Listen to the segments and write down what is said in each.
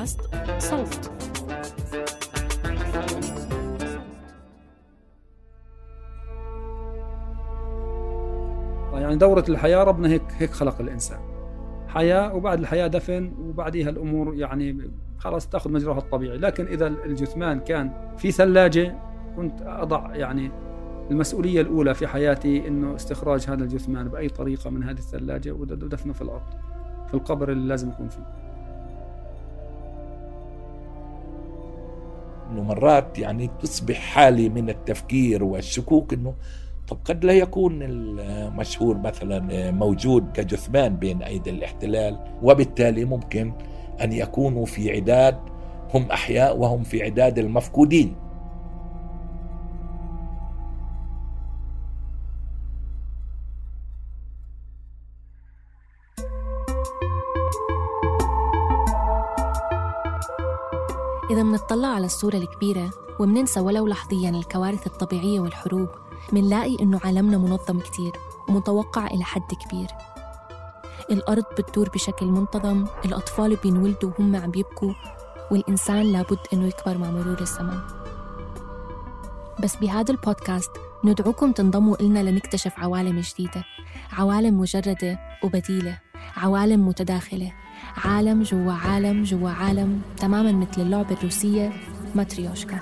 بودكاست صوت. يعني دورة الحياة ربنا هيك هيك خلق الإنسان. حياة وبعد الحياة دفن وبعديها الأمور يعني خلاص تأخذ مجراها الطبيعي. لكن إذا الجثمان كان في ثلاجة كنت أضع يعني المسؤولية الأولى في حياتي إنه استخراج هذا الجثمان بأي طريقة من هذه الثلاجة ودفنه في الأرض. في القبر اللي لازم يكون فيه. إنه مرات يعني تصبح حالي من التفكير والشكوك إنه طب قد لا يكون المشهور مثلا موجود كجثمان بين أيدي الاحتلال وبالتالي ممكن أن يكونوا في عداد هم أحياء وهم في عداد المفقودين. على الصورة الكبيرة ومننسى ولو لحظيا الكوارث الطبيعية والحروب منلاقي إنه عالمنا منظم كتير ومتوقع إلى حد كبير. الأرض بتدور بشكل منتظم الأطفال بينولدوا وهم عم بيبكوا والإنسان لابد إنه يكبر مع مرور الزمن. بس بهذا البودكاست ندعوكم تنضموا إلنا لنكتشف عوالم جديدة. عوالم مجردة وبديلة عوالم متداخلة عالم جوا عالم جوا عالم تماما مثل اللعبة الروسية ماتريوشكا.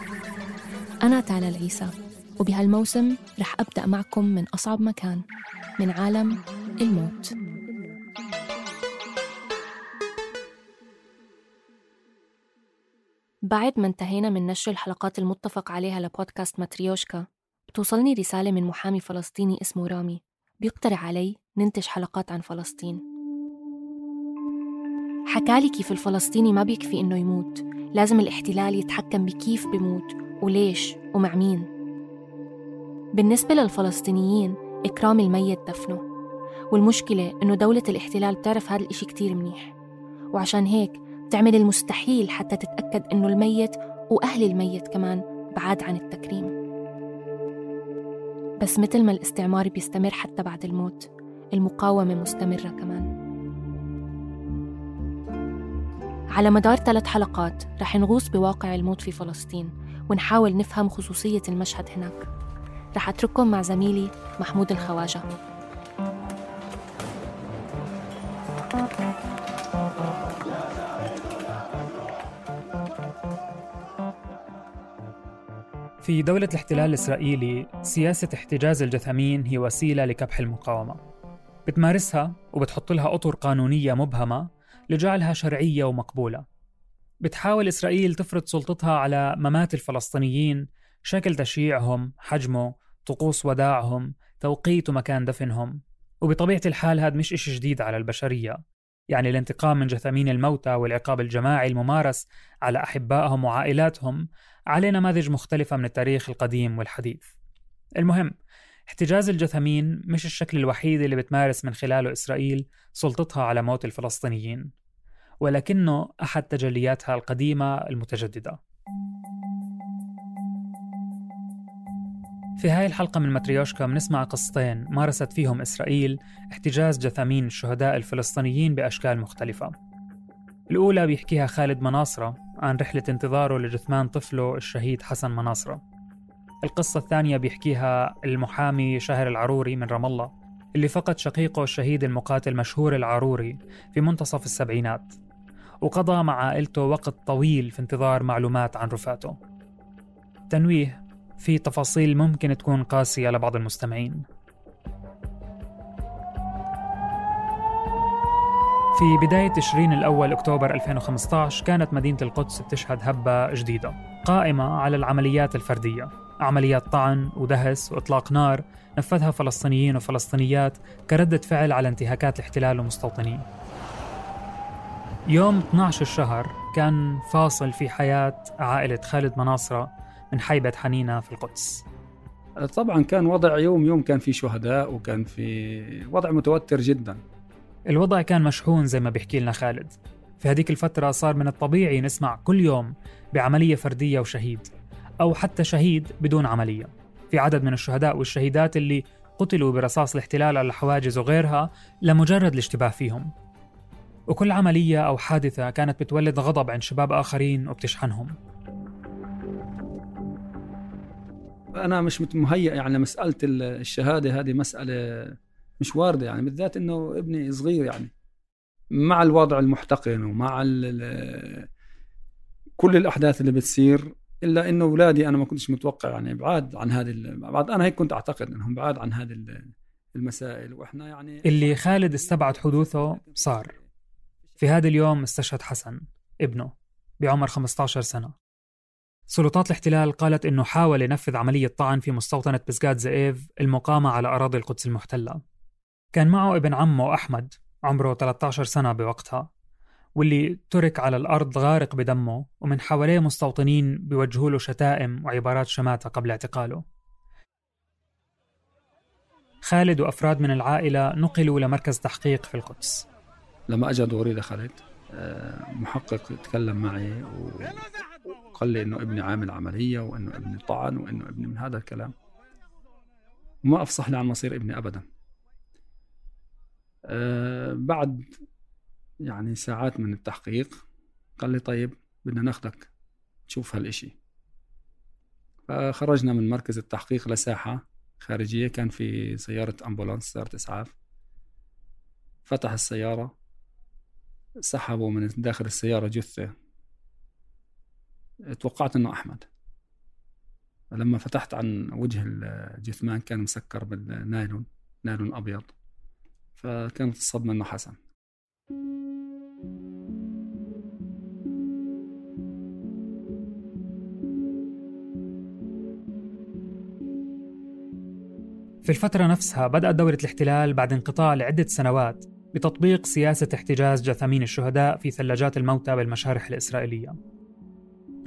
أنا تالا العيسى وبهالموسم رح أبدأ معكم من أصعب مكان من عالم الموت. بعد ما انتهينا من نشر الحلقات المتفق عليها لبودكاست ماتريوشكا بتوصلني رسالة من محامي فلسطيني اسمه رامي بيقترح علي ننتج حلقات عن فلسطين. حكالي كيف الفلسطيني ما بيكفي إنه يموت. لازم الاحتلال يتحكم بكيف بموت وليش ومع مين. بالنسبة للفلسطينيين إكرام الميت دفنه. والمشكلة إنه دولة الاحتلال بتعرف هذا الإشي كتير منيح. وعشان هيك بتعمل المستحيل حتى تتأكد إنه الميت وأهل الميت كمان بعاد عن التكريم. بس مثل ما الاستعمار بيستمر حتى بعد الموت المقاومة مستمرة كمان. على مدار ثلاث حلقات رح نغوص بواقع الموت في فلسطين ونحاول نفهم خصوصية المشهد هناك. رح أترككم مع زميلي محمود الخواجة. في دولة الاحتلال الإسرائيلي سياسة احتجاز الجثامين هي وسيلة لكبح المقاومة. بتمارسها وبتحط لها أطر قانونية مبهمة لجعلها شرعية ومقبولة. بتحاول إسرائيل تفرض سلطتها على ممات الفلسطينيين شكل تشييعهم حجمه طقوس وداعهم توقيت ومكان دفنهم. وبطبيعة الحال هذا مش إشي جديد على البشرية. يعني الانتقام من جثامين الموتى والعقاب الجماعي الممارس على أحبائهم وعائلاتهم عليه نماذج مختلفة من التاريخ القديم والحديث. المهم احتجاز الجثامين مش الشكل الوحيد اللي بتمارس من خلاله إسرائيل سلطتها على موت الفلسطينيين. ولكنه أحد تجلياتها القديمة المتجددة. في هاي الحلقة من ماتريوشكا بنسمع قصتين مارست فيهم إسرائيل احتجاز جثامين الشهداء الفلسطينيين بأشكال مختلفة. الأولى بيحكيها خالد مناصرة عن رحلة انتظاره لجثمان طفله الشهيد حسن مناصرة. القصة الثانية بيحكيها المحامي شاهر العروري من رام الله اللي فقد شقيقه الشهيد المقاتل مشهور العروري في منتصف السبعينات. وقضى مع عائلته وقت طويل في انتظار معلومات عن رفاته. تنويه في تفاصيل ممكن تكون قاسية لبعض المستمعين. في بداية تشرين الأول أكتوبر 2015 كانت مدينة القدس بتشهد هبة جديدة قائمة على العمليات الفردية. عمليات طعن ودهس وإطلاق نار نفذها فلسطينيين وفلسطينيات كردة فعل على انتهاكات الاحتلال ومستوطنيه يوم 12 الشهر كان فاصل في حياة عائلة خالد مناصرة من حيبة حنينة في القدس. طبعا كان وضع يوم يوم كان في شهداء وكان في وضع متوتر جدا. الوضع كان مشحون زي ما بيحكي لنا خالد. في هذيك الفترة صار من الطبيعي نسمع كل يوم بعملية فردية وشهيد أو حتى شهيد بدون عملية. في عدد من الشهداء والشهيدات اللي قتلوا برصاص الاحتلال على الحواجز وغيرها لمجرد الاشتباه فيهم. وكل عملية أو حادثة كانت بتولد غضب عند شباب آخرين وبتشحنهم. أنا مش مهيئ يعني مسألة الشهادة هذه مسألة مش واردة يعني بالذات إنه ابني صغير يعني. مع الوضع المحتقن ومع كل الأحداث اللي بتصير إلا إنه أولادي أنا ما كنتش متوقع يعني بعاد عن هذه بعد أنا هيك كنت أعتقد إنهم بعاد عن هذه المسائل. وإحنا يعني اللي خالد استبعد حدوثه صار. في هذا اليوم استشهد حسن ابنه بعمر 15 سنة. سلطات الاحتلال قالت إنه حاول ينفذ عملية طعن في مستوطنة بسقات زئيف المقامة على أراضي القدس المحتلة. كان معه ابن عمه أحمد عمره 13 سنة بوقتها واللي ترك على الأرض غارق بدمه ومن حواليه مستوطنين بيوجهوا له شتائم وعبارات شماتة قبل اعتقاله. خالد وأفراد من العائلة نقلوا لمركز تحقيق في القدس. لما أجى دوري دخلت آه، محقق تكلم معي وقال لي إنه ابني عامل عملية وإنه ابني طعن وإنه ابني من هذا الكلام. وما أفصح لي عن مصير ابني أبدا. أه بعد يعني ساعات من التحقيق قال لي طيب بدنا ناخدك تشوف هالإشي. فخرجنا من مركز التحقيق لساحة خارجية كان في سيارة أمبولانس سيارة إسعاف. فتح السيارة سحبوا من داخل السيارة جثة. توقعت إنه أحمد. لما فتحت عن وجه الجثمان كان مسكر بالنايلون نايلون أبيض. فكانت الصدمة إنه حسن. في الفترة نفسها بدأت دولة الاحتلال بعد انقطاع لعدة سنوات. بتطبيق سياسة احتجاز جثامين الشهداء في ثلاجات الموتى بالمشارح الإسرائيلية.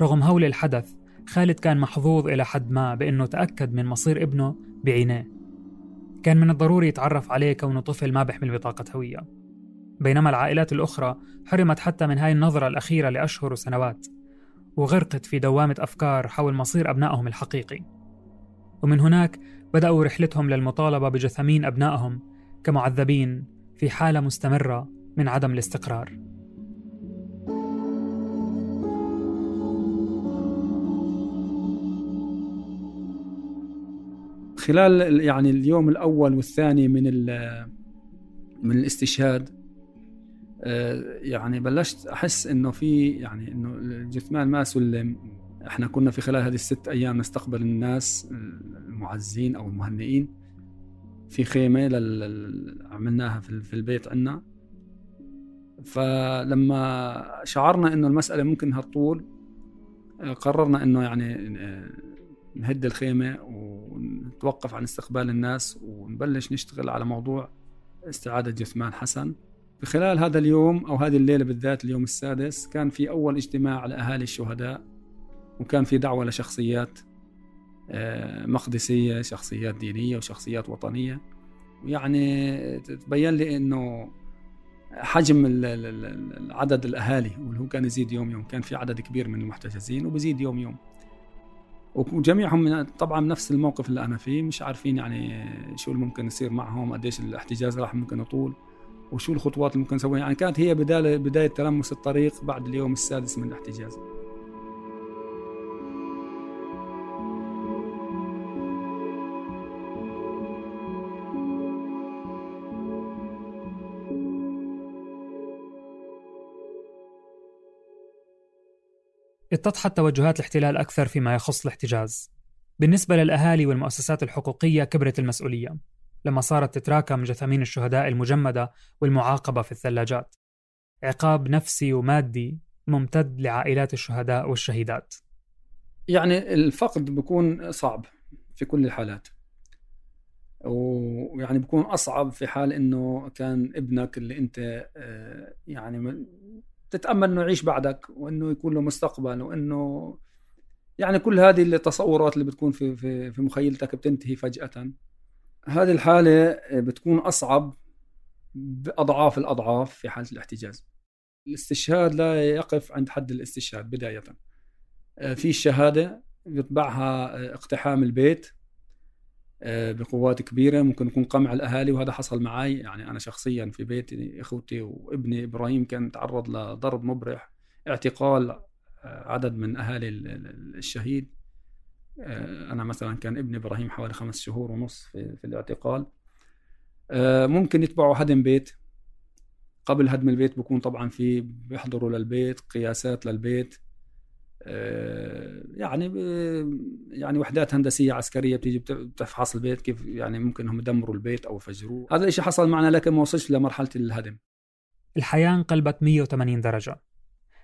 رغم هول الحدث خالد كان محظوظ إلى حد ما بأنه تأكد من مصير ابنه بعينيه. كان من الضروري يتعرف عليه كونه طفل ما بيحمل بطاقة هوية بينما العائلات الأخرى حرمت حتى من هاي النظرة الأخيرة لأشهر وسنوات وغرقت في دوامة أفكار حول مصير أبنائهم الحقيقي. ومن هناك بدأوا رحلتهم للمطالبة بجثامين أبنائهم كمعذبين في حالة مستمرة من عدم الاستقرار. خلال يعني اليوم الأول والثاني من من الاستشهاد آه، يعني بلشت أحس إنه في يعني إنه الجثمان ما سلم. إحنا كنا في خلال هذه الست أيام نستقبل الناس المعزين أو المهنئين. في خيمة لل... عملناها في البيت عندنا فلما شعرنا إنه المسألة ممكن انها تطول قررنا إنه يعني آه، نهد الخيمة ونتوقف عن استقبال الناس ونبلش نشتغل على موضوع استعادة جثمان حسن. خلال هذا اليوم أو هذه الليلة بالذات اليوم السادس كان في أول اجتماع لأهالي الشهداء وكان في دعوة لشخصيات آه، مقدسية شخصيات دينية وشخصيات وطنية. ويعني تبين لي إنه حجم عدد الأهالي واللي هو كان يزيد يوم يوم كان في عدد كبير من المحتجزين وبزيد يوم يوم. وجميعهم من طبعا نفس الموقف اللي أنا فيه مش عارفين يعني شو اللي ممكن يصير معهم قديش الاحتجاز راح ممكن يطول وشو الخطوات اللي ممكن نسويها يعني كانت هي بداية تلمس الطريق بعد اليوم السادس من الاحتجاز. اتضحت توجهات الاحتلال أكثر فيما يخص الاحتجاز. بالنسبة للأهالي والمؤسسات الحقوقية كبرت المسؤولية لما صارت تتراكم جثامين الشهداء المجمدة والمعاقبة في الثلاجات. عقاب نفسي ومادي ممتد لعائلات الشهداء والشهيدات. يعني الفقد بيكون صعب في كل الحالات. ويعني بيكون أصعب في حال إنه كان ابنك اللي أنت آه، يعني تتأمل إنه يعيش بعدك وإنه يكون له مستقبل وإنه يعني كل هذه التصورات اللي بتكون في في في مخيلتك بتنتهي فجأة. هذه الحالة بتكون أصعب بأضعاف الأضعاف في حالة الاحتجاز. الاستشهاد لا يقف عند حد الاستشهاد بداية. آه، في الشهاده بيتبعها آه، اقتحام البيت. بقوات كبيرة ممكن يكون قمع الأهالي وهذا حصل معي يعني أنا شخصيا في بيتي إخوتي وابني إبراهيم كان تعرض لضرب مبرح اعتقال عدد من أهالي الشهيد. أنا مثلا كان ابني إبراهيم حوالي خمس شهور ونص في, في الاعتقال. ممكن يتبعوا هدم بيت. قبل هدم البيت بكون طبعا في بيحضروا للبيت قياسات للبيت. آه، يعني يعني وحدات هندسية عسكرية بتيجي بتفحص البيت كيف يعني ممكن هم يدمروا البيت أو يفجروه. هذا الشيء حصل معنا لكن ما وصلش لمرحلة الهدم. الحياة انقلبت 180 درجة.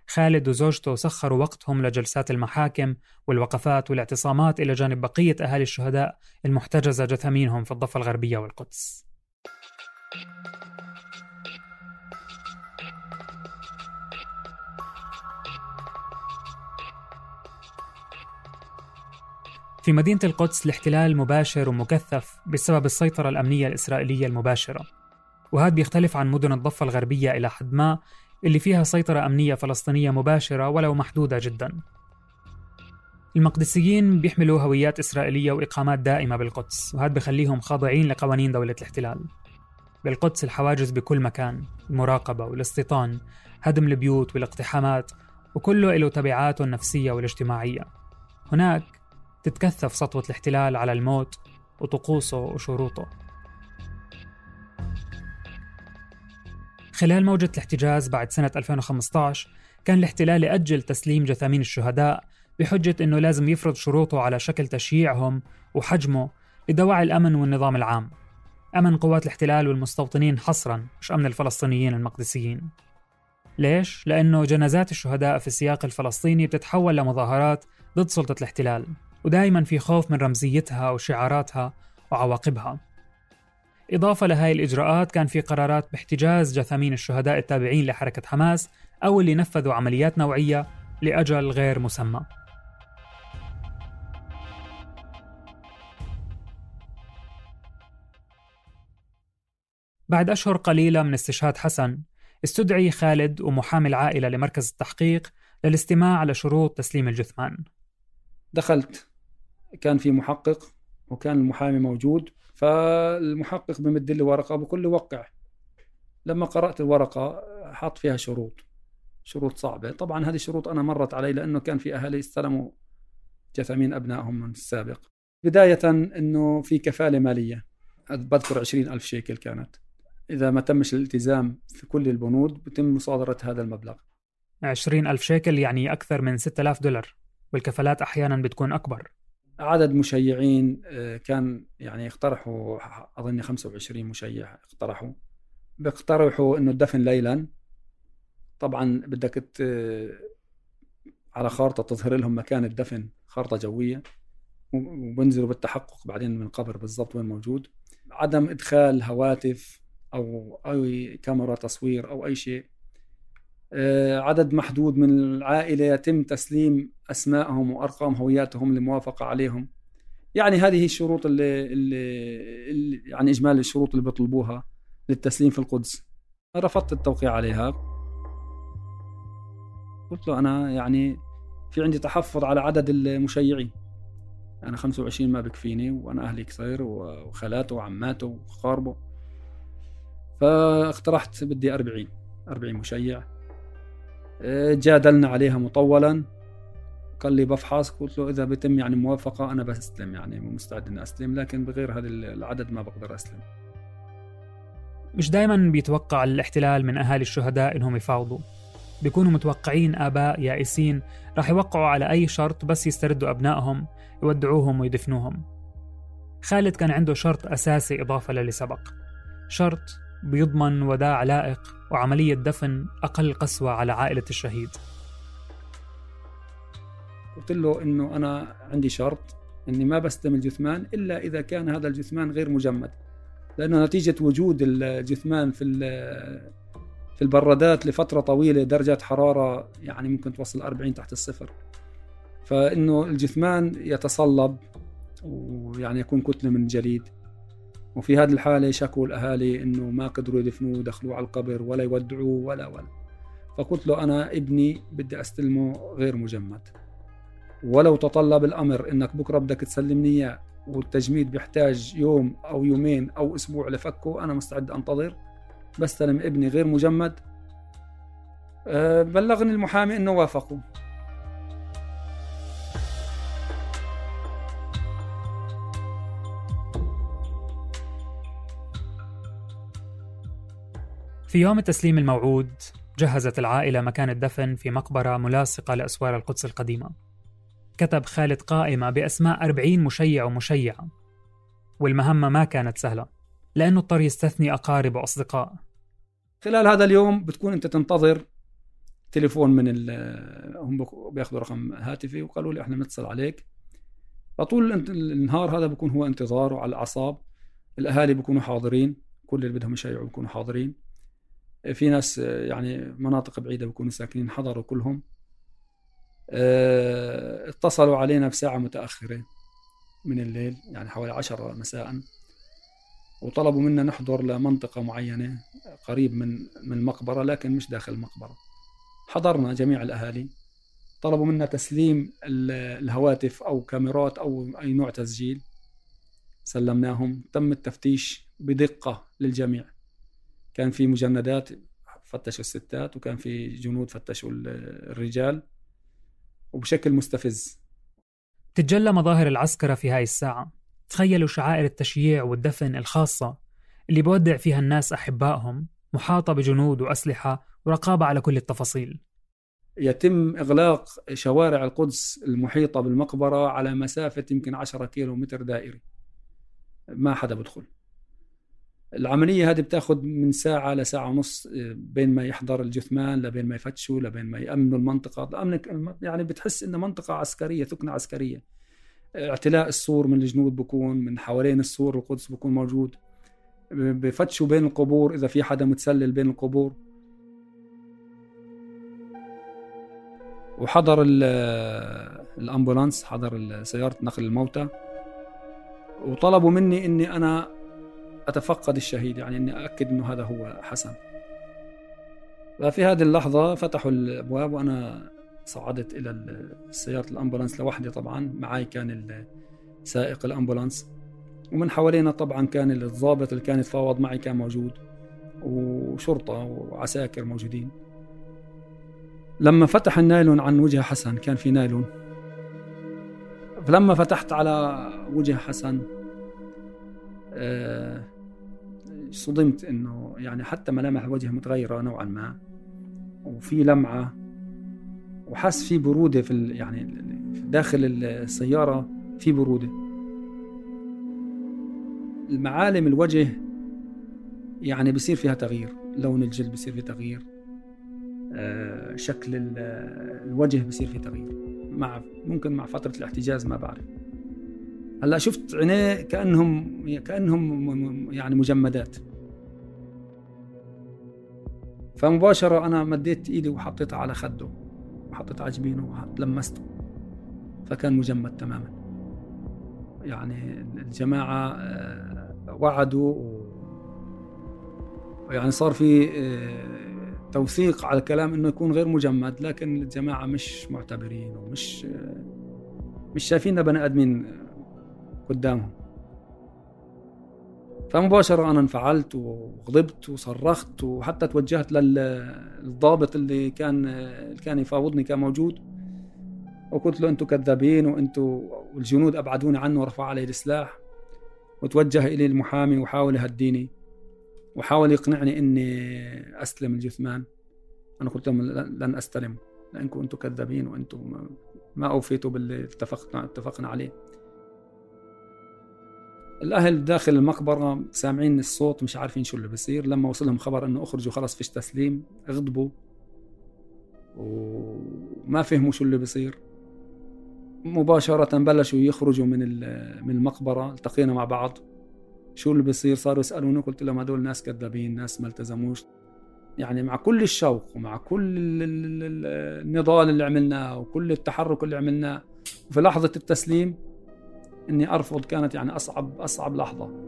خالد وزوجته سخروا وقتهم لجلسات المحاكم والوقفات والاعتصامات إلى جانب بقية أهالي الشهداء المحتجزة جثامينهم في الضفة الغربية والقدس. في مدينة القدس الاحتلال مباشر ومكثف بسبب السيطرة الأمنية الإسرائيلية المباشرة. وهذا بيختلف عن مدن الضفة الغربية إلى حد ما اللي فيها سيطرة أمنية فلسطينية مباشرة ولو محدودة جدا. المقدسيين بيحملوا هويات إسرائيلية وإقامات دائمة بالقدس وهذا بخليهم خاضعين لقوانين دولة الاحتلال. بالقدس الحواجز بكل مكان المراقبة والاستيطان هدم البيوت والاقتحامات وكله له تبعاته النفسية والاجتماعية. هناك تتكثف سطوة الاحتلال على الموت وطقوسه وشروطه. خلال موجة الاحتجاز بعد سنة 2015 كان الاحتلال يأجل تسليم جثامين الشهداء بحجة أنه لازم يفرض شروطه على شكل تشييعهم وحجمه لدواعي الأمن والنظام العام. أمن قوات الاحتلال والمستوطنين حصرا مش أمن الفلسطينيين المقدسيين. ليش؟ لأنه جنازات الشهداء في السياق الفلسطيني بتتحول لمظاهرات ضد سلطة الاحتلال. ودائما في خوف من رمزيتها وشعاراتها وعواقبها. إضافة لهاي الإجراءات كان في قرارات باحتجاز جثامين الشهداء التابعين لحركة حماس أو اللي نفذوا عمليات نوعية لأجل غير مسمى. بعد أشهر قليلة من استشهاد حسن استدعي خالد ومحامي العائلة لمركز التحقيق للاستماع على شروط تسليم الجثمان. دخلت كان في محقق وكان المحامي موجود فالمحقق بمد لي ورقة بقول لي وقع. لما قرأت الورقة حط فيها شروط شروط صعبة. طبعا هذه الشروط أنا مرت علي لأنه كان في أهالي استلموا جثامين أبنائهم من السابق. بداية إنه في كفالة مالية. بذكر عشرين ألف شيكل كانت. إذا ما تمش الالتزام في كل البنود بتم مصادرة هذا المبلغ. عشرين ألف شيكل يعني أكثر من ستة آلاف دولار. والكفالات أحيانا بتكون أكبر. عدد مشيعين آه، كان يعني اقترحوا اظن 25 مشيع اقترحوا. بيقترحوا إنه الدفن ليلا. طبعا بدك على خارطة تظهر لهم مكان الدفن خارطة جوية. وبنزلوا بالتحقق بعدين من القبر بالضبط وين موجود. عدم إدخال هواتف أو أي كاميرا تصوير أو أي شيء عدد محدود من العائلة يتم تسليم أسمائهم وأرقام هوياتهم للموافقة عليهم. يعني هذه الشروط اللي, اللي, اللي يعني إجمالي الشروط اللي بيطلبوها للتسليم في القدس. رفضت التوقيع عليها. قلت له أنا يعني في عندي تحفظ على عدد المشيعين. أنا 25 ما بكفيني وأنا أهلي كثير وخالاته وعماته وقاربه فاقترحت بدي 40 40 مشيع. جادلنا عليها مطولا. قال لي بفحص قلت له إذا بتم يعني موافقة أنا بستلم يعني مستعد إني أسلم لكن بغير هذا العدد ما بقدر أسلم. مش دائما بيتوقع الاحتلال من أهالي الشهداء إنهم يفاوضوا. بيكونوا متوقعين آباء يائسين رح يوقعوا على أي شرط بس يستردوا أبنائهم يودعوهم ويدفنوهم. خالد كان عنده شرط أساسي إضافة للي سبق. شرط بيضمن وداع لائق وعملية دفن أقل قسوة على عائلة الشهيد. قلت له إنه أنا عندي شرط إني ما بستلم الجثمان إلا إذا كان هذا الجثمان غير مجمد. لأنه نتيجة وجود الجثمان في في البرادات لفترة طويلة درجة حرارة يعني ممكن توصل 40 تحت الصفر. فإنه الجثمان يتصلب ويعني يكون كتلة من جليد. وفي هذه الحالة شكوا الأهالي إنه ما قدروا يدفنوه ودخلوه على القبر ولا يودعوه ولا ولا. فقلت له أنا ابني بدي أستلمه غير مجمد. ولو تطلب الأمر إنك بكرة بدك تسلمني إياه والتجميد بيحتاج يوم أو يومين أو أسبوع لفكه أنا مستعد أنتظر. بستلم ابني غير مجمد. أه بلغني المحامي إنه وافقوا. في يوم التسليم الموعود جهزت العائلة مكان الدفن في مقبرة ملاصقة لأسوار القدس القديمة. كتب خالد قائمة بأسماء أربعين مشيع ومشيعة. والمهمة ما كانت سهلة لأنه اضطر يستثني أقارب وأصدقاء خلال هذا اليوم بتكون أنت تنتظر تليفون من هم بياخذوا رقم هاتفي وقالوا لي إحنا بنتصل عليك. فطول النهار هذا بكون هو انتظار وعلى الأعصاب. الأهالي بيكونوا حاضرين كل اللي بدهم يشيعوا بيكونوا حاضرين. في ناس يعني مناطق بعيدة بيكونوا ساكنين حضروا كلهم. آه، اتصلوا علينا بساعة متأخرة من الليل يعني حوالي عشرة مساء وطلبوا منا نحضر لمنطقة معينة قريب من من مقبرة لكن مش داخل المقبرة. حضرنا جميع الأهالي. طلبوا منا تسليم الهواتف أو كاميرات أو أي نوع تسجيل. سلمناهم. تم التفتيش بدقة للجميع. كان في مجندات فتشوا الستات وكان في جنود فتشوا الرجال وبشكل مستفز. تتجلى مظاهر العسكرة في هاي الساعة. تخيلوا شعائر التشييع والدفن الخاصة اللي بودع فيها الناس أحبائهم محاطة بجنود وأسلحة ورقابة على كل التفاصيل. يتم إغلاق شوارع القدس المحيطة بالمقبرة على مسافة يمكن 10 كيلو متر دائري. ما حدا بدخل العملية هذه بتأخذ من ساعة لساعة ونص بين ما يحضر الجثمان لبين ما يفتشوا لبين ما يأمنوا المنطقة. الأمن يعني بتحس إنها منطقة عسكرية ثكنة عسكرية. اعتلاء السور من الجنود بكون من حوالين السور القدس بكون موجود. بفتشوا بين القبور إذا في حدا متسلل بين القبور. وحضر الأمبولانس حضر سيارة نقل الموتى. وطلبوا مني إني أنا أتفقد الشهيد يعني أني أأكد أنه هذا هو حسن. ففي هذه اللحظة فتحوا الأبواب وأنا صعدت إلى سيارة الأمبولانس لوحدي طبعا. معي كان سائق الأمبولانس. ومن حوالينا طبعا كان الضابط اللي كان يتفاوض معي كان موجود. وشرطة وعساكر موجودين. لما فتح النايلون عن وجه حسن كان في نايلون. فلما فتحت على وجه حسن آه صدمت إنه يعني حتى ملامح الوجه متغيرة نوعا ما وفي لمعة وحس في برودة في يعني داخل السيارة في برودة. المعالم الوجه يعني بصير فيها تغيير لون الجلد بصير فيه تغيير آه، شكل الوجه بصير فيه تغيير مع ممكن مع فترة الاحتجاز ما بعرف. هلا شفت عينيه كانهم كأنهم يعني مجمدات. فمباشرة أنا مديت إيدي وحطيتها على خده وحطيت على جبينه ولمسته فكان مجمد تماما. يعني الجماعة آه، وعدوا ويعني صار في آه، توثيق على الكلام إنه يكون غير مجمد لكن الجماعة مش معتبرين ومش آه، مش شايفيننا بني آدمين قدامهم. فمباشرة أنا انفعلت وغضبت وصرخت وحتى توجهت للضابط اللي كان اللي كان يفاوضني كان موجود. وقلت له أنتم كذابين وأنتم والجنود أبعدوني عنه ورفعوا علي السلاح وتوجه إلي المحامي وحاول يهديني وحاول يقنعني إني أسلم الجثمان. أنا قلت لهم لن أستلم لأنكم أنتم كذابين وأنتم ما أوفيتوا باللي اتفقنا اتفقنا عليه. الأهل داخل المقبرة سامعين الصوت مش عارفين شو اللي بصير لما وصلهم خبر إنه أخرجوا خلص فيش تسليم غضبوا وما فهموا شو اللي بصير مباشرة بلشوا يخرجوا من من المقبرة التقينا مع بعض. شو اللي بصير صاروا يسألوني قلت لهم هدول ناس كذابين ناس ما التزموش. يعني مع كل الشوق ومع كل النضال اللي عملناه وكل التحرك اللي عملناه. وفي لحظة التسليم إني أرفض كانت يعني أصعب أصعب لحظة.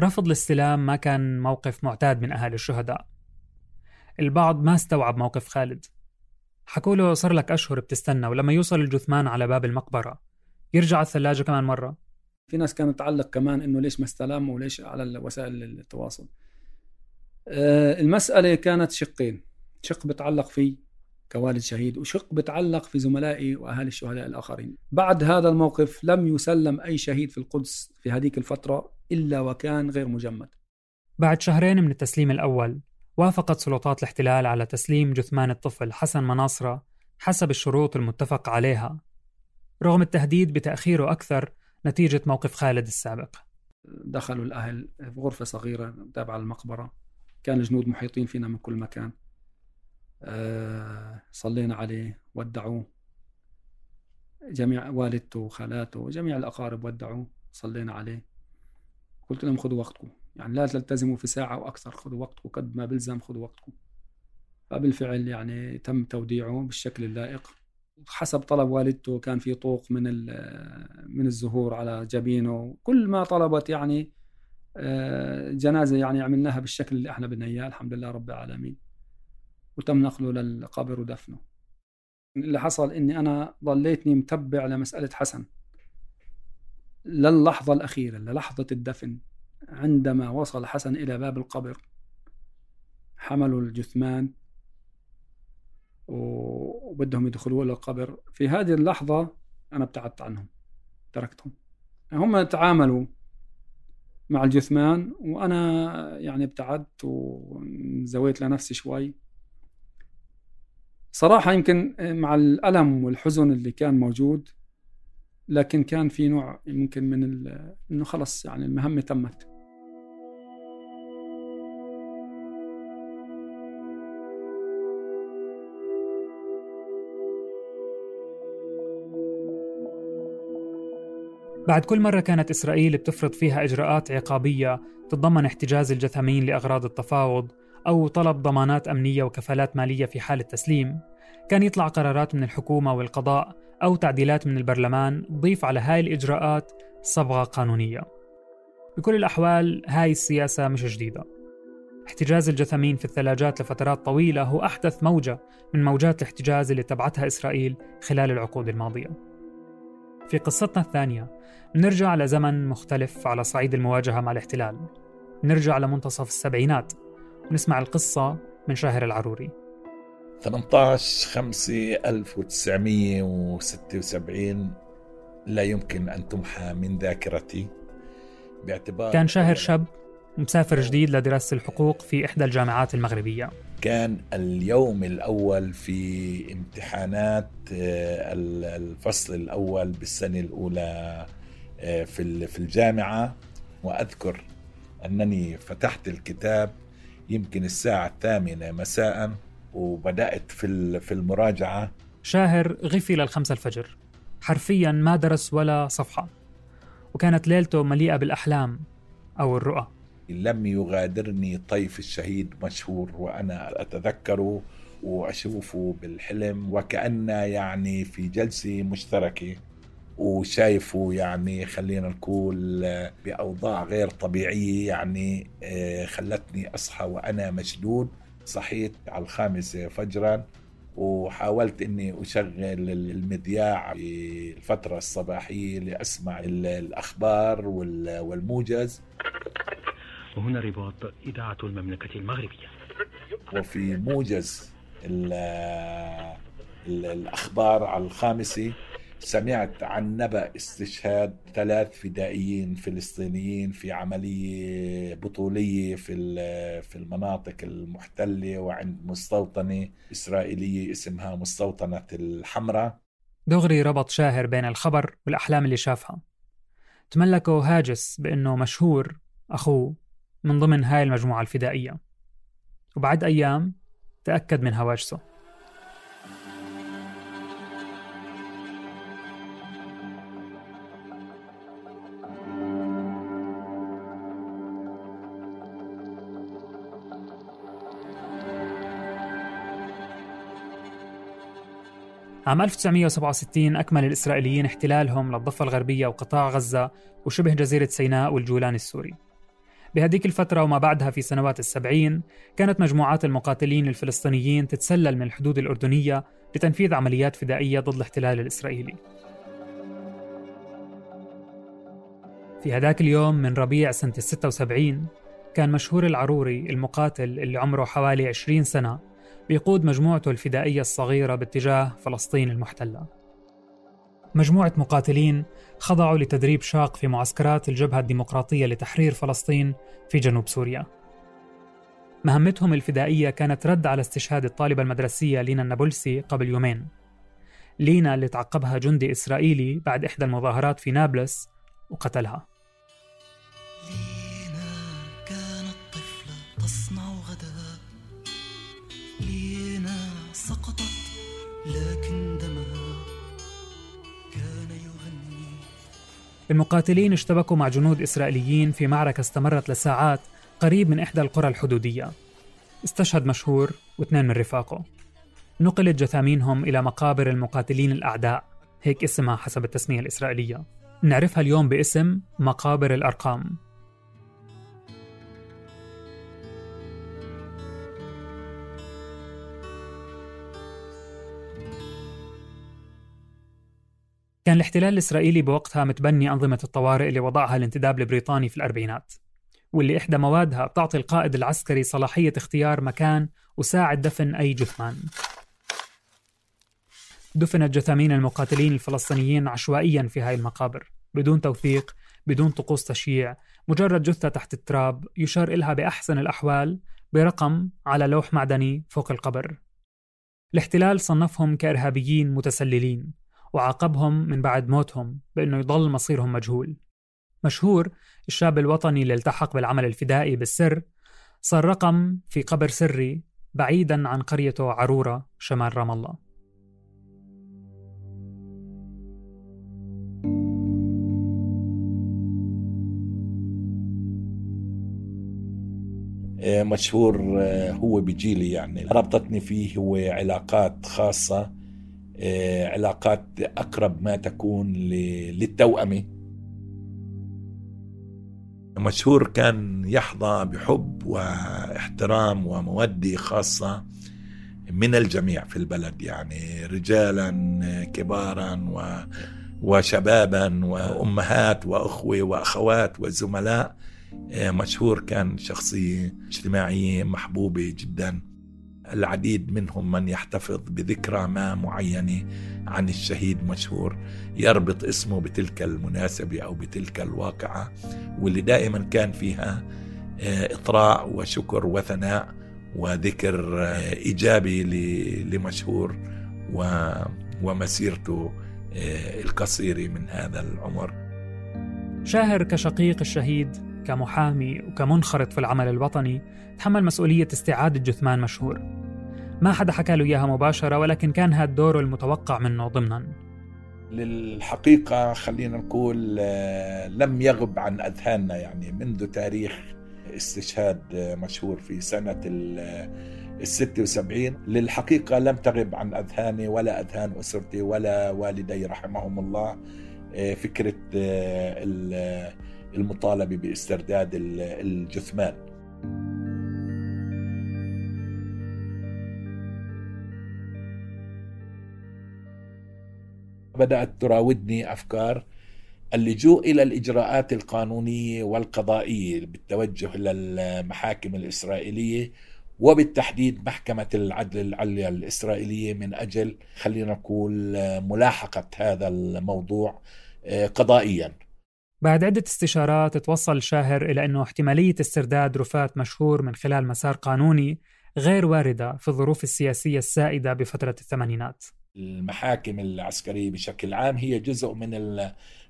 رفض الاستلام ما كان موقف معتاد من أهالي الشهداء. البعض ما استوعب موقف خالد. حكوا له صار لك أشهر بتستنى ولما يوصل الجثمان على باب المقبرة. يرجع الثلاجة كمان مرة. في ناس كانت تعلق كمان إنه ليش ما استلم وليش على وسائل التواصل. آه، المسألة كانت شقين. شق بتعلق في كوالد شهيد وشق بتعلق في زملائي وأهالي الشهداء الآخرين. بعد هذا الموقف لم يسلم أي شهيد في القدس في هذيك الفترة إلا وكان غير مجمد. بعد شهرين من التسليم الأول وافقت سلطات الاحتلال على تسليم جثمان الطفل حسن مناصرة حسب الشروط المتفق عليها. رغم التهديد بتأخيره أكثر نتيجة موقف خالد السابق. دخلوا الأهل في غرفة صغيرة تابعة للمقبرة. كان الجنود محيطين فينا من كل مكان. أه صلينا عليه ودعوه. جميع والدته وخالاته وجميع الأقارب ودعوه. صلينا عليه. قلت لهم خذوا وقتكم. يعني لا تلتزموا في ساعة وأكثر خذوا وقتكم. قد ما بلزم خذوا وقتكم. فبالفعل يعني تم توديعه بالشكل اللائق. حسب طلب والدته كان في طوق من من الزهور على جبينه. كل ما طلبت يعني آه، جنازة يعني عملناها بالشكل اللي إحنا بدنا إياه. الحمد لله رب العالمين. وتم نقله للقبر ودفنه. اللي حصل إني أنا ضليتني متبع لمسألة حسن. للحظة الأخيرة للحظة الدفن عندما وصل حسن إلى باب القبر حملوا الجثمان. وبدهم يدخلوا إلى القبر في هذه اللحظة أنا ابتعدت عنهم تركتهم. هم تعاملوا مع الجثمان وأنا يعني ابتعدت وزويت لنفسي شوي. صراحة يمكن مع الألم والحزن اللي كان موجود لكن كان في نوع يمكن من إنه خلص يعني المهمة تمت. بعد كل مرة كانت إسرائيل بتفرض فيها إجراءات عقابية تتضمن احتجاز الجثامين لأغراض التفاوض أو طلب ضمانات أمنية وكفالات مالية في حال التسليم كان يطلع قرارات من الحكومة والقضاء أو تعديلات من البرلمان تضيف على هاي الإجراءات صبغة قانونية. بكل الأحوال هاي السياسة مش جديدة. احتجاز الجثامين في الثلاجات لفترات طويلة هو أحدث موجة من موجات الاحتجاز اللي تبعتها إسرائيل خلال العقود الماضية. في قصتنا الثانية نرجع لزمن مختلف على صعيد المواجهة مع الاحتلال. نرجع لمنتصف السبعينات ونسمع القصة من شاهر العروري. 18 5 1976 لا يمكن أن تمحى من ذاكرتي باعتبار كان شاهر شاب مسافر جديد لدراسة الحقوق في إحدى الجامعات المغربية. كان اليوم الأول في امتحانات آه، الفصل الأول بالسنة الأولى آه، في في الجامعة. وأذكر أنني فتحت الكتاب يمكن الساعة الثامنة مساء وبدأت في في المراجعة. شاهر غفي للخمسة الفجر. حرفيا ما درس ولا صفحة. وكانت ليلته مليئة بالأحلام أو الرؤى. لم يغادرني طيف الشهيد مشهور وأنا أتذكره وأشوفه بالحلم وكأن يعني في جلسة مشتركة وشايفه يعني خلينا نقول بأوضاع غير طبيعية يعني آه، خلتني أصحى وأنا مشدود صحيت على الخامسة فجرا وحاولت إني أشغل المذياع في الفترة الصباحية لأسمع الأخبار والموجز. وهنا رباط إذاعة المملكة المغربية. وفي موجز الأخبار على الخامسة سمعت عن نبأ استشهاد ثلاث فدائيين فلسطينيين في عملية بطولية في في المناطق المحتلة وعند مستوطنة إسرائيلية اسمها مستوطنة الحمراء. دغري ربط شاهر بين الخبر والأحلام اللي شافها. تملكه هاجس بأنه مشهور أخوه. من ضمن هاي المجموعة الفدائية. وبعد أيام تأكد من هواجسه. عام 1967 أكمل الإسرائيليين احتلالهم للضفة الغربية وقطاع غزة وشبه جزيرة سيناء والجولان السوري. بهذيك الفترة وما بعدها في سنوات السبعين كانت مجموعات المقاتلين الفلسطينيين تتسلل من الحدود الأردنية لتنفيذ عمليات فدائية ضد الاحتلال الإسرائيلي في هذاك اليوم من ربيع سنة الستة وسبعين كان مشهور العروري المقاتل اللي عمره حوالي 20 سنة بيقود مجموعته الفدائية الصغيرة باتجاه فلسطين المحتلة. مجموعة مقاتلين خضعوا لتدريب شاق في معسكرات الجبهة الديمقراطية لتحرير فلسطين في جنوب سوريا. مهمتهم الفدائية كانت رد على استشهاد الطالبة المدرسية لينا النابلسي قبل يومين. لينا اللي تعقبها جندي إسرائيلي بعد إحدى المظاهرات في نابلس وقتلها. المقاتلين اشتبكوا مع جنود إسرائيليين في معركة استمرت لساعات قريب من إحدى القرى الحدودية. استشهد مشهور واثنين من رفاقه. نقلت جثامينهم إلى مقابر المقاتلين الأعداء. هيك اسمها حسب التسمية الإسرائيلية. نعرفها اليوم باسم مقابر الأرقام. كان الاحتلال الإسرائيلي بوقتها متبني أنظمة الطوارئ اللي وضعها الانتداب البريطاني في الأربعينات واللي إحدى موادها بتعطي القائد العسكري صلاحية اختيار مكان وساعة دفن أي جثمان. دفنت جثامين المقاتلين الفلسطينيين عشوائيا في هاي المقابر بدون توثيق بدون طقوس تشييع مجرد جثة تحت التراب يشار إلها بأحسن الأحوال برقم على لوح معدني فوق القبر. الاحتلال صنفهم كإرهابيين متسللين. وعاقبهم من بعد موتهم بأنه يضل مصيرهم مجهول. مشهور الشاب الوطني اللي التحق بالعمل الفدائي بالسر صار رقم في قبر سري بعيدا عن قريته عرورة شمال رام الله. مشهور هو بجيلي يعني. ربطتني فيه هو علاقات خاصة آه، علاقات أقرب ما تكون للتوأمة. مشهور كان يحظى بحب واحترام ومودة خاصة من الجميع في البلد يعني رجالا كبارا و وشبابا وأمهات وأخوة وأخوات وزملاء. آه، مشهور كان شخصية اجتماعية محبوبة جدا. العديد منهم من يحتفظ بذكرى ما معينة عن الشهيد مشهور يربط اسمه بتلك المناسبة أو بتلك الواقعة واللي دائما كان فيها آه، إطراء وشكر وثناء وذكر آه، إيجابي لمشهور ومسيرته آه، القصيرة من هذا العمر. شاهر كشقيق الشهيد كمحامي وكمنخرط في العمل الوطني تحمل مسؤولية استعادة جثمان مشهور. ما حدا حكى له إياها مباشرة ولكن كان هذا دوره المتوقع منه ضمنا. للحقيقة خلينا نقول آه، لم يغب عن أذهاننا يعني منذ تاريخ استشهاد آه، مشهور في سنة ال 76 آه، للحقيقة لم تغب عن أذهاني ولا أذهان أسرتي ولا والدي رحمهم الله. فكرة المطالبة باسترداد الجثمان. بدأت تراودني أفكار اللجوء إلى الإجراءات القانونية والقضائية بالتوجه إلى المحاكم الإسرائيلية وبالتحديد محكمة العدل العليا الإسرائيلية من أجل خلينا نقول ملاحقة هذا الموضوع آه، قضائيا. بعد عدة استشارات توصل شاهر إلى أنه احتمالية استرداد رفات مشهور من خلال مسار قانوني غير واردة في الظروف السياسية السائدة بفترة الثمانينات. المحاكم العسكرية بشكل عام هي جزء من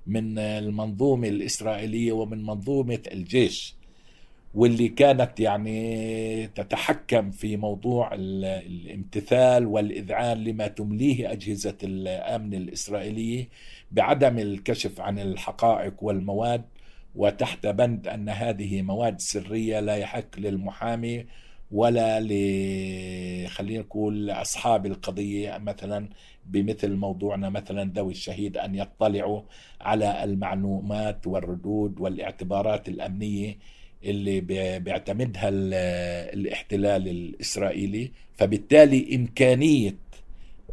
من المنظومة الإسرائيلية ومن منظومة الجيش. واللي كانت يعني تتحكم في موضوع الامتثال والإذعان لما تمليه أجهزة الأمن الإسرائيلية بعدم الكشف عن الحقائق والمواد وتحت بند أن هذه مواد سرية لا يحق للمحامي ولا ل خلينا نقول أصحاب القضية مثلا بمثل موضوعنا مثلا ذوي الشهيد أن يطلعوا على المعلومات والردود والاعتبارات الأمنية اللي بيعتمدها الاحتلال الإسرائيلي فبالتالي إمكانية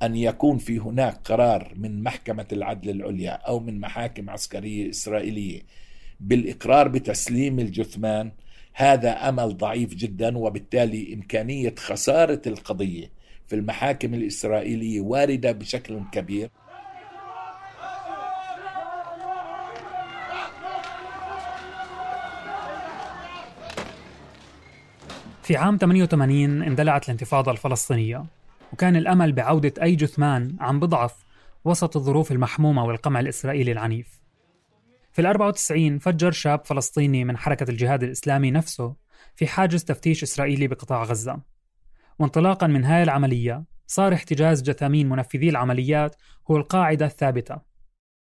أن يكون في هناك قرار من محكمة العدل العليا أو من محاكم عسكرية إسرائيلية بالإقرار بتسليم الجثمان هذا أمل ضعيف جدا وبالتالي إمكانية خسارة القضية في المحاكم الإسرائيلية واردة بشكل كبير. في عام 88 اندلعت الانتفاضة الفلسطينية وكان الأمل بعودة أي جثمان عم بضعف وسط الظروف المحمومة والقمع الإسرائيلي العنيف. في ال 94 فجر شاب فلسطيني من حركة الجهاد الإسلامي نفسه في حاجز تفتيش إسرائيلي بقطاع غزة. وانطلاقا من هاي العملية صار احتجاز جثامين منفذي العمليات هو القاعدة الثابتة.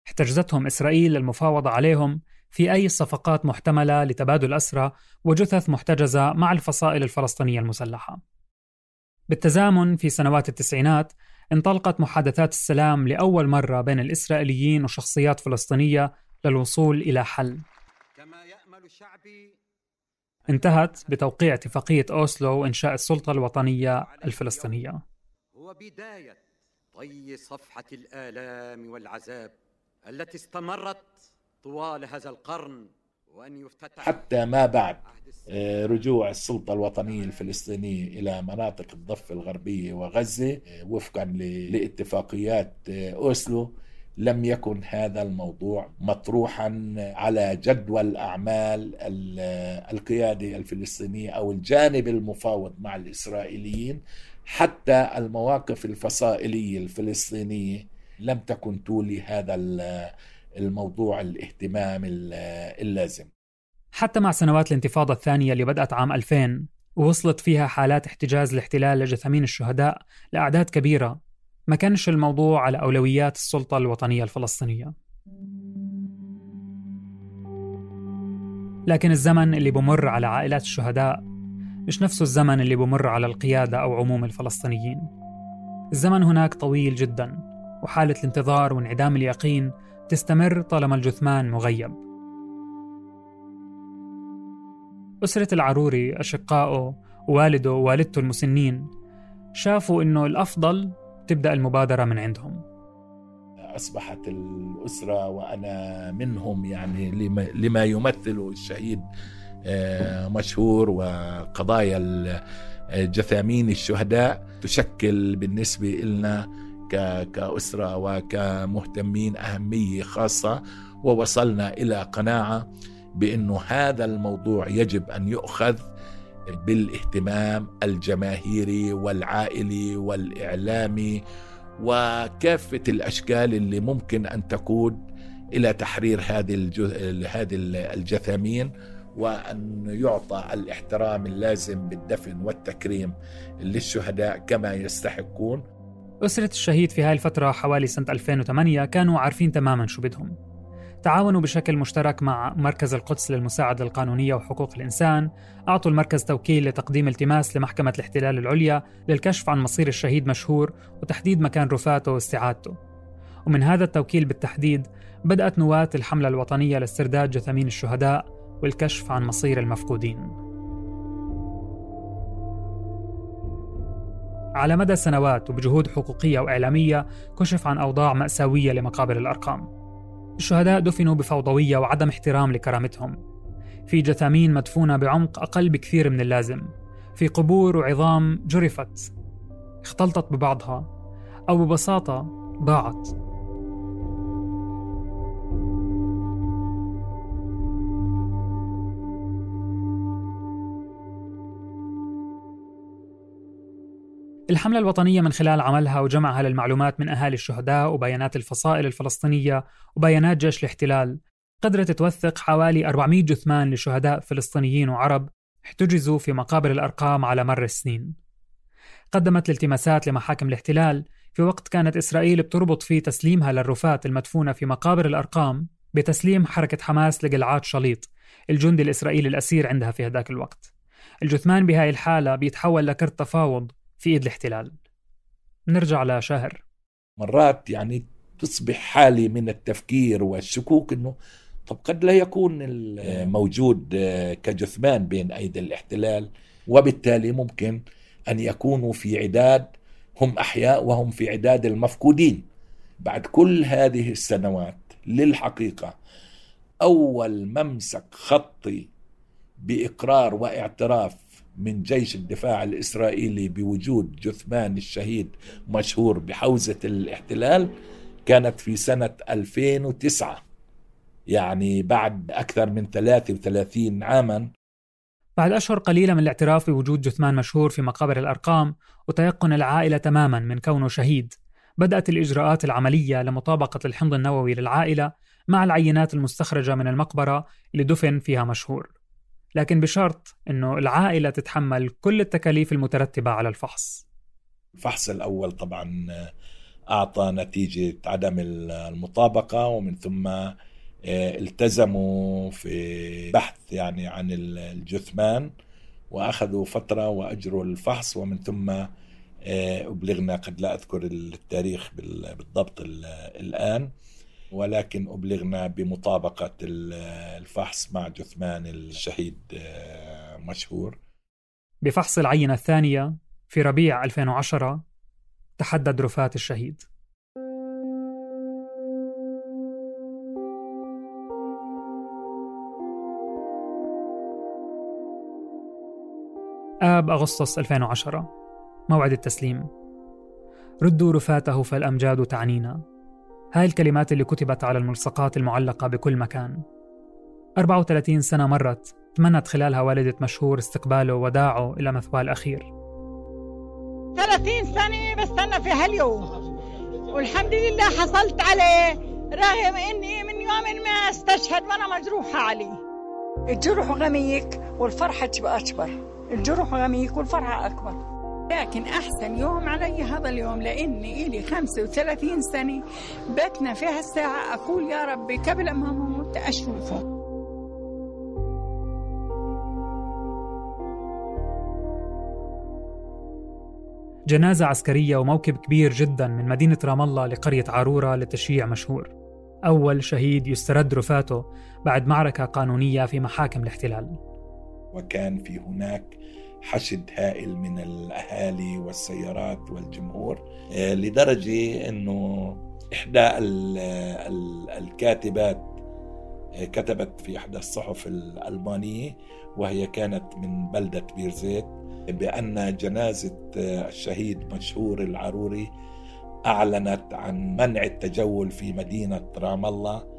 احتجزتهم إسرائيل للمفاوضة عليهم في أي صفقات محتملة لتبادل أسرى وجثث محتجزة مع الفصائل الفلسطينية المسلحة. بالتزامن في سنوات التسعينات انطلقت محادثات السلام لأول مرة بين الإسرائيليين وشخصيات فلسطينية للوصول إلى حل. كما يأمل شعبي انتهت بتوقيع اتفاقية أوسلو وإنشاء السلطة الوطنية الفلسطينية. هو بداية طي صفحة الآلام والعذاب التي استمرت طوال هذا القرن وأن يفتتح حتى ما بعد آه، رجوع السلطة الوطنية الفلسطينية إلى مناطق الضفة الغربية وغزة آه، وفقا لاتفاقيات آه، أوسلو لم يكن هذا الموضوع مطروحا على جدول أعمال القيادة الفلسطينية أو الجانب المفاوض مع الإسرائيليين. حتى المواقف الفصائلية الفلسطينية لم تكن تولي هذا الموضوع الاهتمام اللازم. حتى مع سنوات الانتفاضة الثانية اللي بدأت عام 2000 ووصلت فيها حالات احتجاز الاحتلال لجثامين الشهداء لأعداد كبيرة ما كانش الموضوع على أولويات السلطة الوطنية الفلسطينية. لكن الزمن اللي بمر على عائلات الشهداء مش نفسه الزمن اللي بمر على القيادة أو عموم الفلسطينيين. الزمن هناك طويل جدا وحالة الانتظار وانعدام اليقين تستمر طالما الجثمان مغيب. أسرة العروري أشقائه ووالده ووالدته المسنين شافوا إنه الأفضل تبدأ المبادرة من عندهم. أصبحت الأسرة وأنا منهم يعني لما, يمثل الشهيد آه، مشهور وقضايا جثامين الشهداء تشكل بالنسبة لنا كأسرة وكمهتمين أهمية خاصة ووصلنا إلى قناعة بأنه هذا الموضوع يجب أن يؤخذ بالاهتمام الجماهيري والعائلي والإعلامي وكافة الأشكال اللي ممكن أن تقود إلى تحرير هذه هذه الجثامين وأن يعطى الاحترام اللازم بالدفن والتكريم للشهداء كما يستحقون. أسرة الشهيد في هاي الفترة حوالي سنة 2008 كانوا عارفين تماما شو بدهم. تعاونوا بشكل مشترك مع مركز القدس للمساعدة القانونية وحقوق الإنسان أعطوا المركز توكيل لتقديم التماس لمحكمة الاحتلال العليا للكشف عن مصير الشهيد مشهور وتحديد مكان رفاته واستعادته ومن هذا التوكيل بالتحديد بدأت نواة الحملة الوطنية لاسترداد جثامين الشهداء والكشف عن مصير المفقودين على مدى سنوات وبجهود حقوقية وإعلامية كشف عن أوضاع مأساوية لمقابر الأرقام. الشهداء دفنوا بفوضوية وعدم احترام لكرامتهم. في جثامين مدفونة بعمق أقل بكثير من اللازم. في قبور وعظام جرفت. اختلطت ببعضها أو ببساطة ضاعت. الحملة الوطنية من خلال عملها وجمعها للمعلومات من أهالي الشهداء وبيانات الفصائل الفلسطينية وبيانات جيش الاحتلال. قدرت توثق حوالي 400 جثمان لشهداء فلسطينيين وعرب احتجزوا في مقابر الأرقام على مر السنين. قدمت الالتماسات لمحاكم الاحتلال في وقت كانت إسرائيل بتربط فيه تسليمها للرفات المدفونة في مقابر الأرقام بتسليم حركة حماس لقلعات شليط الجندي الإسرائيلي الأسير عندها في هذاك الوقت. الجثمان بهاي الحالة بيتحول لكرت تفاوض في إيد الاحتلال. نرجع لشاهر مرات يعني تصبح حالة من التفكير والشكوك أنه طب قد لا يكون موجود كجثمان بين أيدي الاحتلال وبالتالي ممكن أن يكونوا في عداد هم أحياء وهم في عداد المفقودين. بعد كل هذه السنوات للحقيقة أول ممسك خطي بإقرار واعتراف من جيش الدفاع الإسرائيلي بوجود جثمان الشهيد مشهور بحوزة الاحتلال كانت في سنة 2009 يعني بعد أكثر من 33 عاما. بعد أشهر قليلة من الاعتراف بوجود جثمان مشهور في مقابر الأرقام وتيقن العائلة تماما من كونه شهيد. بدأت الإجراءات العملية لمطابقة الحمض النووي للعائلة مع العينات المستخرجة من المقبرة اللي دفن فيها مشهور. لكن بشرط أنه العائلة تتحمل كل التكاليف المترتبة على الفحص. الفحص الأول طبعا أعطى نتيجة عدم المطابقة ومن ثم آه، التزموا في بحث يعني عن الجثمان وأخذوا فترة وأجروا الفحص ومن ثم آه، أبلغنا قد لا أذكر التاريخ بالضبط الآن ولكن أبلغنا بمطابقة الفحص مع جثمان الشهيد آه، مشهور. بفحص العينة الثانية في ربيع 2010 تحدد رفات الشهيد. آب أغسطس 2010 موعد التسليم. ردوا رفاته فالأمجاد تعنينا. هاي الكلمات اللي كتبت على الملصقات المعلقة بكل مكان. 34 سنة مرت تمنت خلالها والدة مشهور استقباله وداعه إلى مثواه الأخير 30 سنة بستنى في هاليوم. والحمد لله حصلت عليه رغم إني من يوم ما استشهد وأنا مجروحة عليه الجرح غميك والفرحة تبقى أكبر. الجروح غميك والفرحة أكبر. لكن أحسن يوم علي هذا اليوم لأني إلي 35 سنة. بتنا في هالساعة أقول يا ربي قبل ما أموت أشوفه. جنازة عسكرية وموكب كبير جدا من مدينة رام الله لقرية عارورة لتشييع مشهور. أول شهيد يسترد رفاته بعد معركة قانونية في محاكم الاحتلال. وكان في هناك حشد هائل من الأهالي والسيارات والجمهور آه، لدرجة إنه إحدى الكاتبات آه، كتبت في إحدى الصحف الألمانية وهي كانت من بلدة بيرزيت بأن جنازة آه، الشهيد مشهور العروري أعلنت عن منع التجول في مدينة رام الله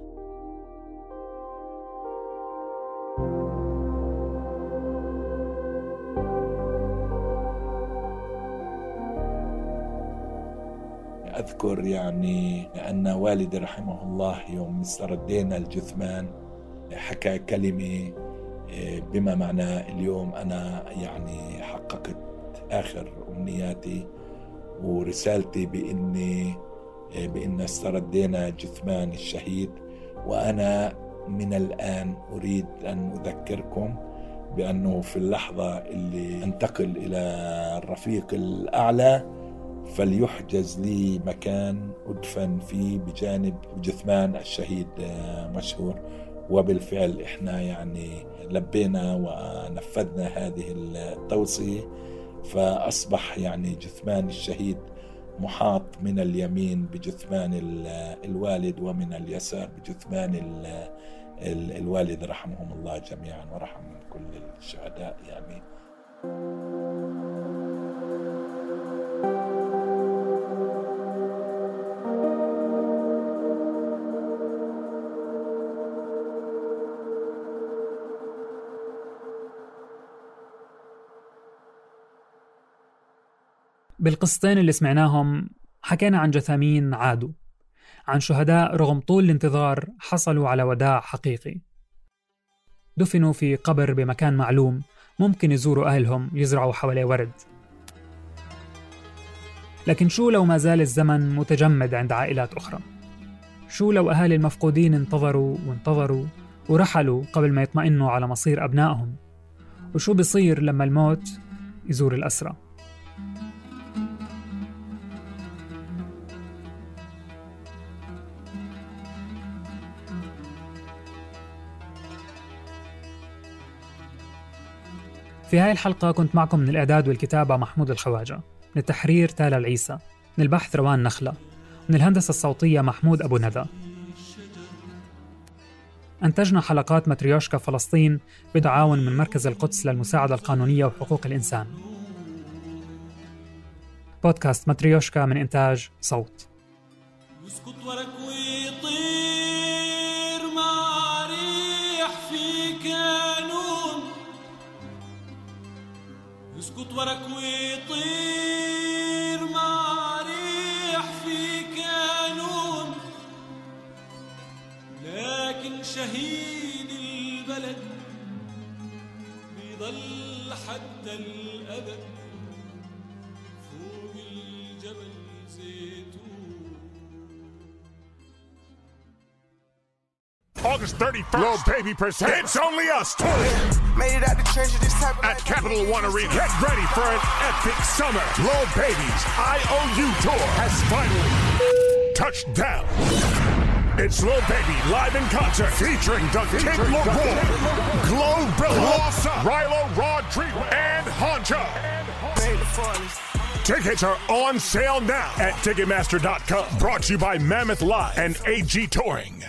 أذكر يعني أن والدي رحمه الله يوم استردينا الجثمان حكى كلمة آه، بما معناه اليوم أنا يعني حققت آخر أمنياتي ورسالتي بإني آه، بإن استردينا جثمان الشهيد. وأنا من الآن أريد أن أذكركم بأنه في اللحظة اللي أنتقل إلى الرفيق الأعلى فليحجز لي مكان أدفن فيه بجانب جثمان الشهيد آه، مشهور. وبالفعل إحنا يعني لبينا ونفذنا هذه التوصية. فأصبح يعني جثمان الشهيد محاط من اليمين بجثمان الوالد ومن اليسار بجثمان الوالد. رحمهم الله جميعا ورحم كل الشهداء. يعني بالقصتين اللي سمعناهم حكينا عن جثامين عادوا عن شهداء رغم طول الانتظار حصلوا على وداع حقيقي دفنوا في قبر بمكان معلوم ممكن يزوروا أهلهم يزرعوا حواليه ورد لكن شو لو ما زال الزمن متجمد عند عائلات أخرى؟ شو لو أهالي المفقودين انتظروا وانتظروا ورحلوا قبل ما يطمئنوا على مصير أبنائهم؟ وشو بصير لما الموت يزور الأسرى؟ في هاي الحلقة كنت معكم من الإعداد والكتابة محمود الخواجة من التحرير تالا العيسى من البحث روان نخلة من الهندسة الصوتية محمود أبو ندى. أنتجنا حلقات متريوشكا فلسطين بتعاون من مركز القدس للمساعدة القانونية وحقوق الإنسان. بودكاست متريوشكا من إنتاج صوت. يسكت ورك ويطير مع ريح في كانون. لكن شهيد البلد بيضل حتى الأبد. August 31st. Little baby percent. It's only us touring. Made it out the treasure this type At Capital One Arena. Get ready for an epic summer. Little Baby's IOU tour has finally touched down. It's Lil Baby live in concert featuring the Kid Laroi, Glorilla, Rilo Rodriguez, and Honcho. Tickets are on sale now at Ticketmaster.com. Brought to you by Mammoth Live and AG Touring.